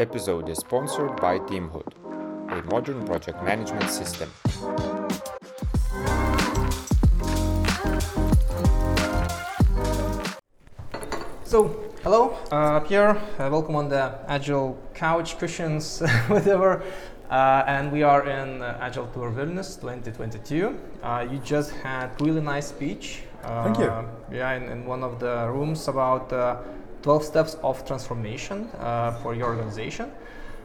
episode is sponsored by Teamhood, a modern project management system. So, hello, uh, Pierre. Uh, welcome on the Agile couch, cushions, whatever. Uh, and we are in uh, Agile Tour Vilnius 2022. Uh, you just had really nice speech. Thank you. Uh, Yeah, in, in one of the rooms about uh, 12 steps of transformation uh, for your organization.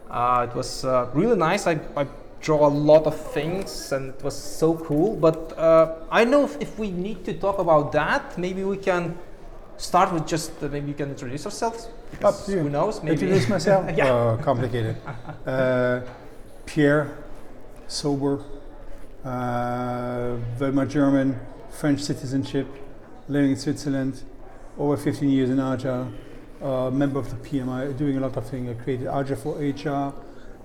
Uh, it was uh, really nice. I, I draw a lot of things and it was so cool. But uh, I know if, if we need to talk about that, maybe we can start with just uh, maybe you can introduce yourselves. because to you. Who knows? Maybe. Introduce myself? yeah. Oh, complicated. Uh, Pierre, sober, uh, very much German, French citizenship, living in Switzerland, over 15 years in Agile, uh, member of the PMI, doing a lot of things. I created Agile for HR,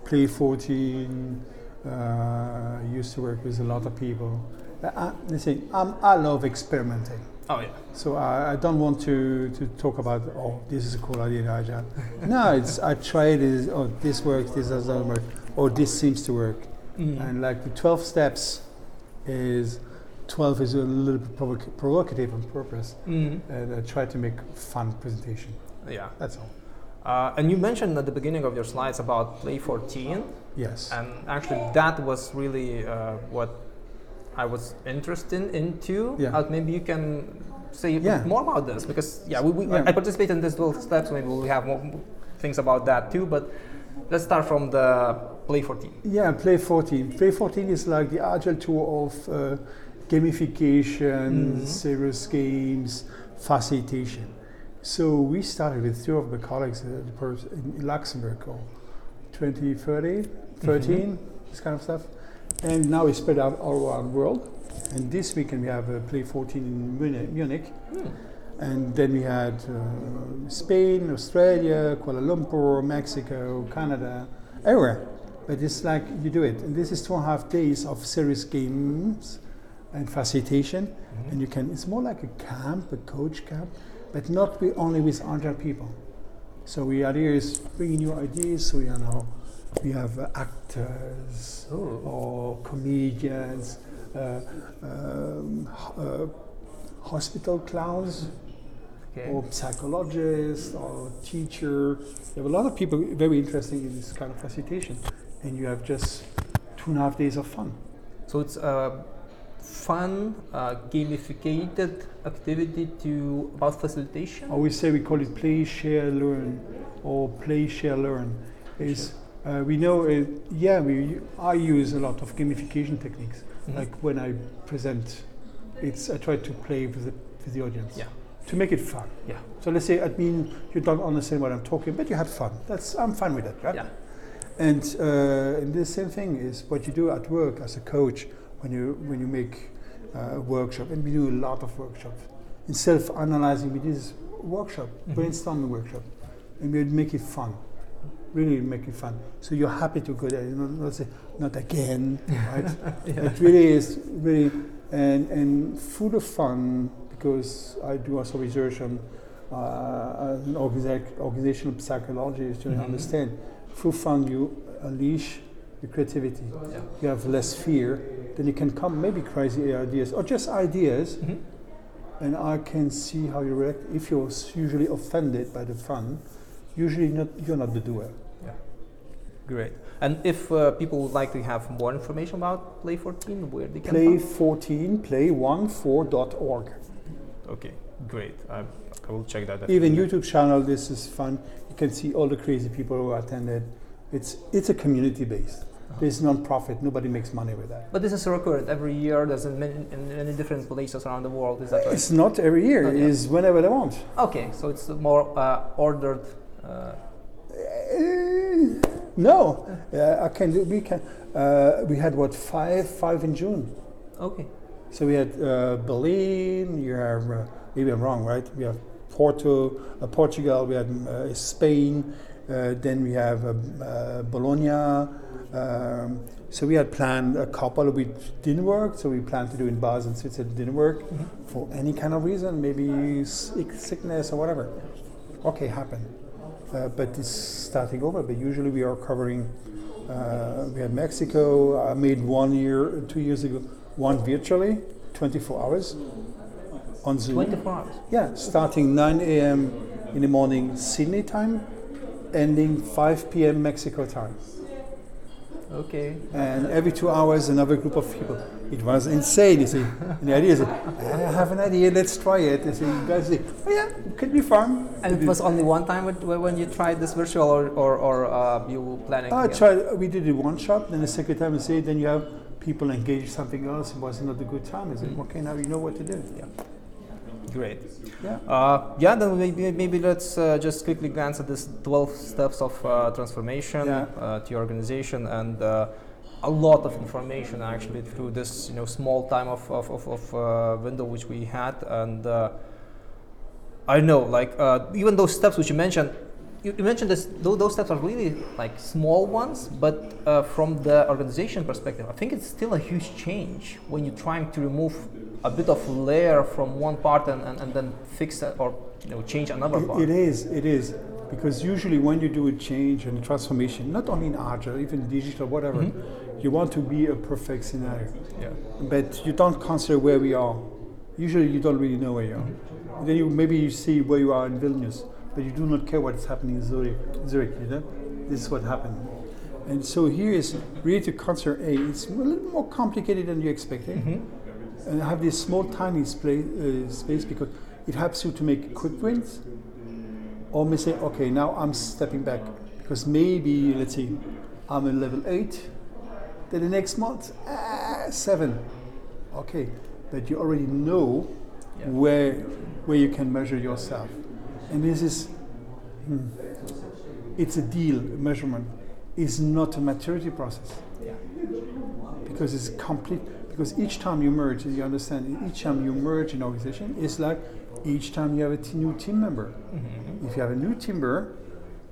Play 14, uh, used to work with a lot of people. I, listen, I'm, I love experimenting. Oh yeah. So I, I don't want to, to talk about oh this is a cool idea in Agile. no, it's I tried it. Oh, this works. This doesn't work. Or this seems to work. Mm. And like the twelve steps is twelve is a little bit provoc- provocative on purpose, Mm. and I try to make fun presentation. Yeah. That's all. Uh, and you mentioned at the beginning of your slides about Play 14, Yes. and actually that was really uh, what I was interested into. Yeah. Uh, maybe you can say Yeah. more about this because yeah, we, we, Yeah. I participate in these 12 steps. Maybe we have more things about that too. But let's start from the Play 14. Yeah, Play 14. Play 14 is like the agile tour of uh, gamification, Mhm. serious games, facilitation. So we started with two of the colleagues in Luxembourg, or 2030, 13, this kind of stuff. And now we spread out all around the world. And this weekend we have uh, Play 14 in Munich. Munich. Hmm. And then we had uh, Spain, Australia, Kuala Lumpur, Mexico, Canada, everywhere. But it's like you do it. And this is two and a half days of serious games and facilitation. Mhm. And you can, it's more like a camp, a coach camp, but not with, only with agile people. So the idea is bringing new ideas. So, you know, we have uh, actors Oh. or comedians, uh, um, uh, hospital clowns, Okay. or psychologists, or teacher. You have a lot of people very interesting in this kind of facilitation, and you have just two and a half days of fun. So it's a fun, uh, gamificated activity to about facilitation. I always say we call it play, share, learn, or play, share, learn. Is uh, we know, uh, yeah, we I use a lot of gamification techniques. Mhm. Like when I present, it's I try to play with the, with the audience. Yeah. To make it fun. Yeah. So let's say I mean you don't understand what I'm talking, but you had fun. That's I'm fine with that, right? Yeah. And, uh, and the same thing is what you do at work as a coach when you when you make uh, a workshop, and we do a lot of workshops. In self-analyzing, we do this workshop, Mhm. brainstorming workshop, and we make it fun. Really make it fun. So you're happy to go there. You know, not say not again, right? Yeah. It really is really and and full of fun because I do also research on uh, an organizational psychologist to Mhm. understand through fun you unleash your creativity. Yeah. You have less fear, then you can come maybe crazy ideas or just ideas, Mhm. and I can see how you react. If you're usually offended by the fun, usually not you're not the doer. Yeah. Great. And if uh, people would like to have more information about Play 14, where they can? Play14, play14.org. Okay, great. I, I will check that. Even. YouTube channel, this is fun. You can see all the crazy people who attended. It's it's a community based. It's non-profit. Nobody makes money with that. But this is recurrent every year. There's in many, in many different places around the world. Is that right? It's not every year. Not It yet. whenever they want. Okay, so it's more uh, ordered. Uh, Uh, no, uh, I can do. We can. Uh, we had what five five in June. okay. So we had uh, Berlin. You have uh, maybe I'm wrong, right? We have Porto, uh, Portugal. We had uh, Spain. Uh, then we have uh, uh, Bologna. Um, so we had planned a couple which didn't work. So we planned to do in Basel, and Switzerland. Didn't work for any kind of reason, maybe sick, sickness or whatever. Okay, happened. uh, but it's starting over. But usually we are covering. Uh, we had Mexico. I made one year, two years ago, one virtually, 24 hours on Zoom. 24 hours. Yeah, starting 9 a.m. in the morning Sydney time, ending 5 p.m. Mexico time. Okay. And every two hours, another group of people. It was insane. You see, and the idea is, I have an idea. Let's try it. You see, you guys say, oh yeah, it could be fun. And it was only one time when when you tried this virtual, or or, or uh, you were planning? I again? tried. We did it one shot. Then the second time, we say, then you have people engage something else. It was not a good time. I said, okay, now you know what to do. Yeah. Great. Yeah. Uh, yeah, then maybe, maybe let's uh, just quickly glance at this 12 steps of uh, transformation Yeah. uh, to your organization and uh, a lot of information actually through this you know small time of, of, of, of uh, window which we had and uh, I know like uh, even those steps which you mentioned you, you mentioned this tho- those steps are really like small ones but uh, from the organization perspective I think it's still a huge change when you're trying to remove a bit of layer from one part and, and, and then fix it or you know change another part It, it is, it is. Because usually when you do a change and a transformation, not only in agile, even digital, whatever, you want to be a perfect scenario. yeah But you don't consider where we are. Usually you don't really know where you are. Then you maybe you see where you are in Vilnius, but you do not care what's happening in Zurich. Zurich you know? This is what happened. And so here is really to consider A, it's a little more complicated than you expected. And I have this small tiny uh, space because it helps you to make quick wins or may say, okay, now I'm stepping back because maybe, let's say, I'm in level eight, then the next month, ah, seven. Okay, but you already know Yeah. where where you can measure yourself, and this is, hmm, it's a deal. Measurement is not a maturity process yeah because it's complete. Because each time you merge, you understand, each time you merge an organization, it's like each time you have a t- new team member. If you have a new team member,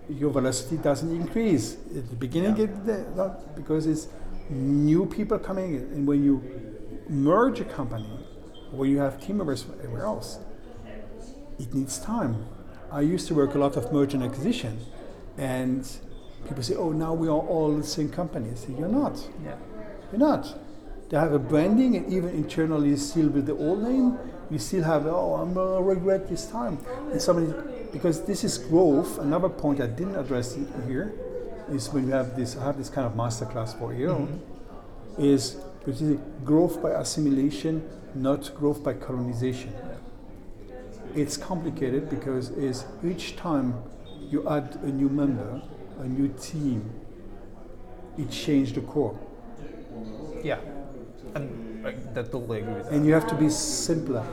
your velocity doesn't increase. At the beginning, Yeah. it, because it's new people coming in. And when you merge a company, where you have team members from everywhere else, it needs time. I used to work a lot of merger and acquisition, and people say, "Oh, now we are all the same company." I say, "You're not. yeah You're not. They have a branding, and even internally, you still with the old name. You still have, oh, I'm gonna regret this time. And somebody, because this is growth. Another point I didn't address here is when you have this, I have this kind of masterclass for you, mm-hmm. is which is growth by assimilation, not growth by colonization. It's complicated because is each time you add a new member, a new team, it changes the core. yeah and I that totally agree with that And you have to be simpler.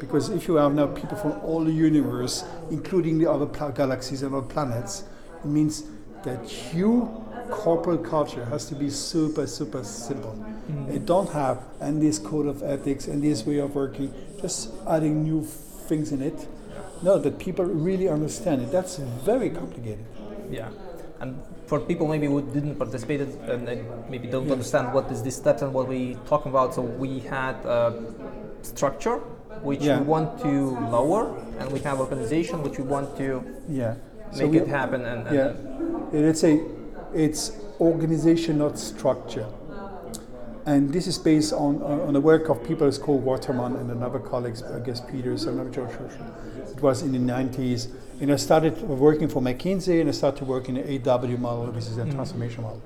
Because if you have now people from all the universe, including the other pla- galaxies and other planets, it means that your corporate culture has to be super, super simple. Mm. It don't have and this code of ethics and this way of working, just adding new things in it. No, that people really understand it. That's very complicated. Yeah, and for people maybe who didn't participate and, maybe don't understand what is this steps and what we talking about, so we had uh, structure which Yeah. we want to lower, and we have organization which we want to Yeah. make we- it happen. And, and Yeah, let's say it's organization, not structure. And this is based on, on, the work of people as called Waterman and another colleagues, I guess Peters and another George Herschel. It was in the 90s. And I started working for McKinsey and I started working in the AW model, which is a transformation model.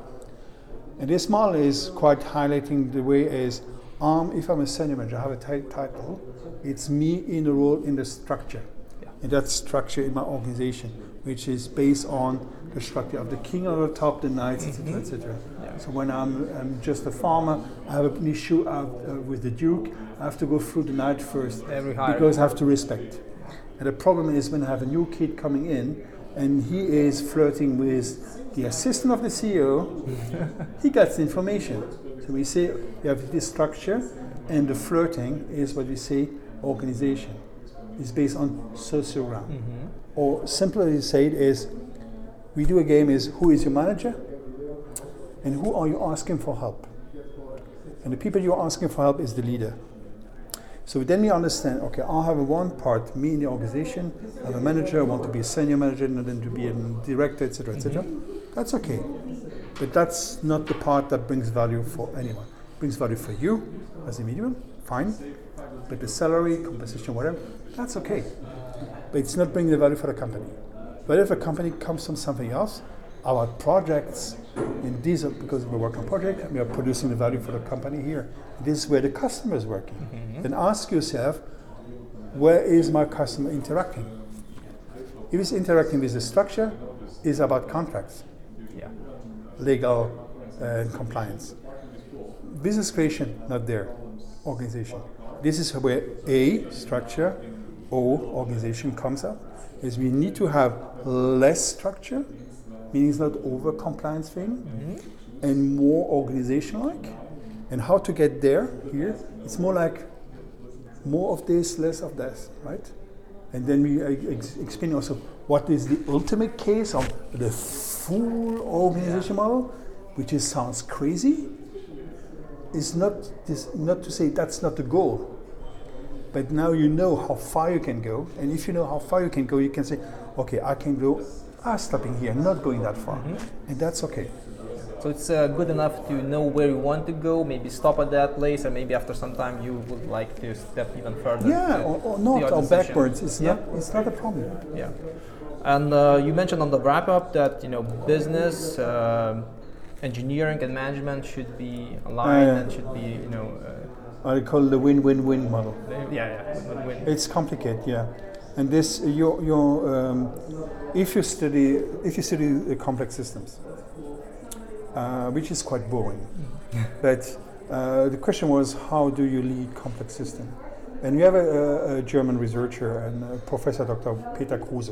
And this model is quite highlighting the way is, um, if I'm a senior manager, I have a title, it's me in the role in the structure. Yeah. And that structure in my organization, which is based on the structure of the king on the top, the knights, etc., etc. So when I'm, I'm just a farmer, I have an issue uh, uh, with the duke, I have to go through the knight first Every because I have to respect. And the problem is when I have a new kid coming in and he is flirting with the assistant of the CEO, he gets the information. So we say you have this structure, and the flirting is what we say organization. It's based on sociogram. Mm-hmm. Or simply said is we do a game is who is your manager and who are you asking for help? And the people you're asking for help is the leader. So then we understand, okay, I have one part, me in the organization, I'm a manager, I want to be a senior manager, and then to be a director, etc., etc. That's okay. But that's not the part that brings value for anyone. brings value for you as a medium, fine. But the salary, compensation, whatever, that's okay. But it's not bringing the value for the company. But if a company comes from something else, our projects, and these are because we work on project, and we are producing the value for the company here. This is where the customer is working. Then ask yourself, where is my customer interacting? If he's interacting with the structure, it's about contracts, Yeah. legal uh, and compliance. Business creation, not there. Organization. This is where A, structure, O, organization comes up. Is we need to have less structure, meaning it's not over compliance thing, mm-hmm. and more organization like. And how to get there here? It's more like more of this, less of this, right? And then we ex- explain also what is the ultimate case of the full organization model, which is sounds crazy. Is not this not to say that's not the goal, but now you know how far you can go, and if you know how far you can go, you can say, okay, I can go. Ah, stopping here, not going that far, and that's okay. So it's uh, good enough to know where you want to go, maybe stop at that place, and maybe after some time you would like to step even further. Yeah, to or, or not, or backwards. It's Yeah. not. It's not a problem. Yeah, and uh, you mentioned on the wrap up that you know business, um engineering, and management should be aligned Uh, and should be you know. Uh, I call it the win-win-win model. yeah, yeah, win-win. It's complicated, yeah. And this, your, your, um, if you study, if you study the complex systems, uh, which is quite boring, but uh, the question was, how do you lead complex system? And we have a, a, a German researcher and Professor Dr. Peter Kruse.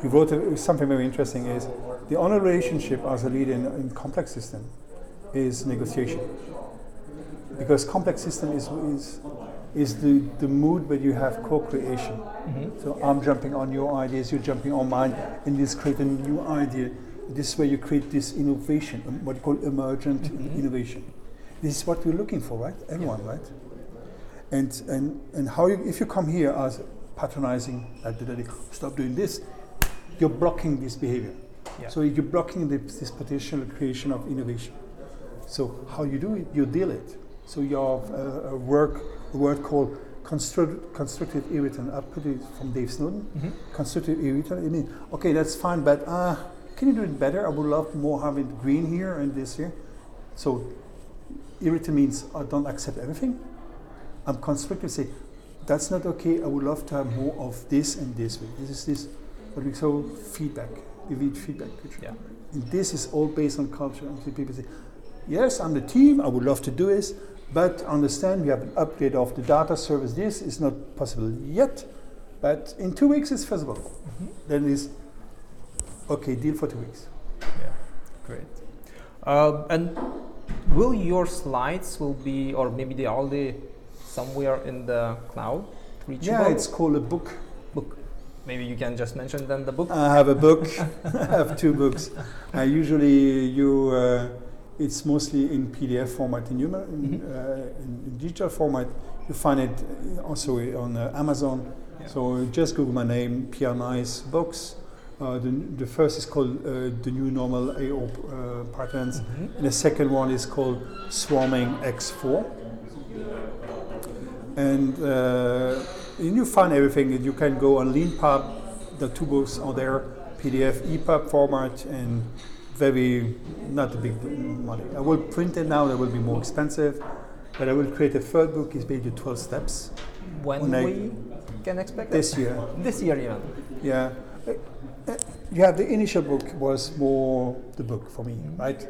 He wrote a, something very interesting: is the only relationship as a leader in, in complex system is negotiation because complex system is, is, is the, the mood where you have co-creation. So I'm jumping on your ideas, you're jumping on mine, and this create a new idea. This is where you create this innovation, um, what you call emergent innovation. This is what we're looking for, right? Everyone, right? And and and how you, if you come here as patronizing, stop doing this, you're blocking this behavior. Yeah. So you're blocking the, this potential creation of innovation. So how you do it? You deal it. So you have a, a work, a word called construct, constructive irritant. I put it from Dave Snowden. Constructive irritant. I mean, okay, that's fine, but uh, can you do it better? I would love more having green here and this here. So irritant means I don't accept everything. I'm constructive. Say that's not okay. I would love to have more of this and this. way. This is this. What we call feedback. You need feedback. culture. Yeah. And this is all based on culture. People say, yes, I'm the team, I would love to do this, but understand we have an update of the data service. This is not possible yet, but in two weeks it's feasible. Then it's, okay, deal for two weeks. Yeah, great. Uh, and will your slides will be, or maybe they all the somewhere in the cloud reachable? Yeah, it's called a book. book. Maybe you can just mention then the book. I have a book. I have two books. I usually you. Uh, it's mostly in PDF format. In, human, in, uh, in, digital format, you find it also on uh, Amazon. Yeah. So just Google my name, Pierre Neis Books. Uh, the, the first is called uh, The New Normal AO uh, Patterns, Mhm. and the second one is called Swarming X4. And uh, and you find everything. You can go on LeanPub. The two books are there, PDF, EPUB format, and very not a big money. I will print it now. That will be more expensive, but I will create a third book. Is basically 12 steps When when I- we can expect this year. This year even. Yeah. Uh, uh, Yeah, the initial book was more the book for me, right?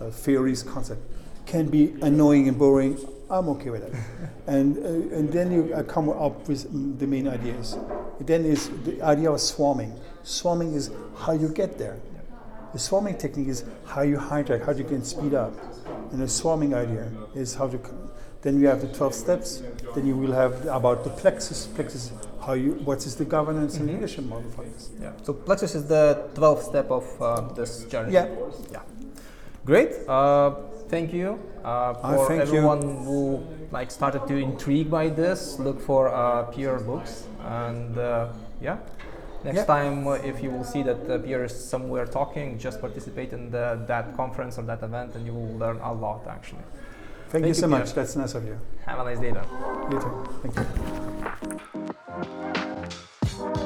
Uh, theories, concept. Can be annoying and boring. I'm okay with that. and uh, and then you uh, come up with the main ideas. Then is the idea of swarming. Swarming is how you get there. The swarming technique is how you hijack, how you can speed up. And the swarming idea is how to. Then you have the 12 steps. Then you will have about the plexus. Plexus, how you, what is the governance and leadership model for this? Yeah. So Plexus is the 12th step of uh, this journey. Yeah. Yeah. Great. Uh, thank you uh, I for thank you. everyone who like started to intrigue by this. Look for uh, Pierre books, and uh, yeah. Next time, uh, if you will see that the peer is somewhere talking, just participate in the, that conference or that event, and you will learn a lot actually. Thank, Thank you, you so much. That's nice of you. Have a nice day, then. You too. Thank you.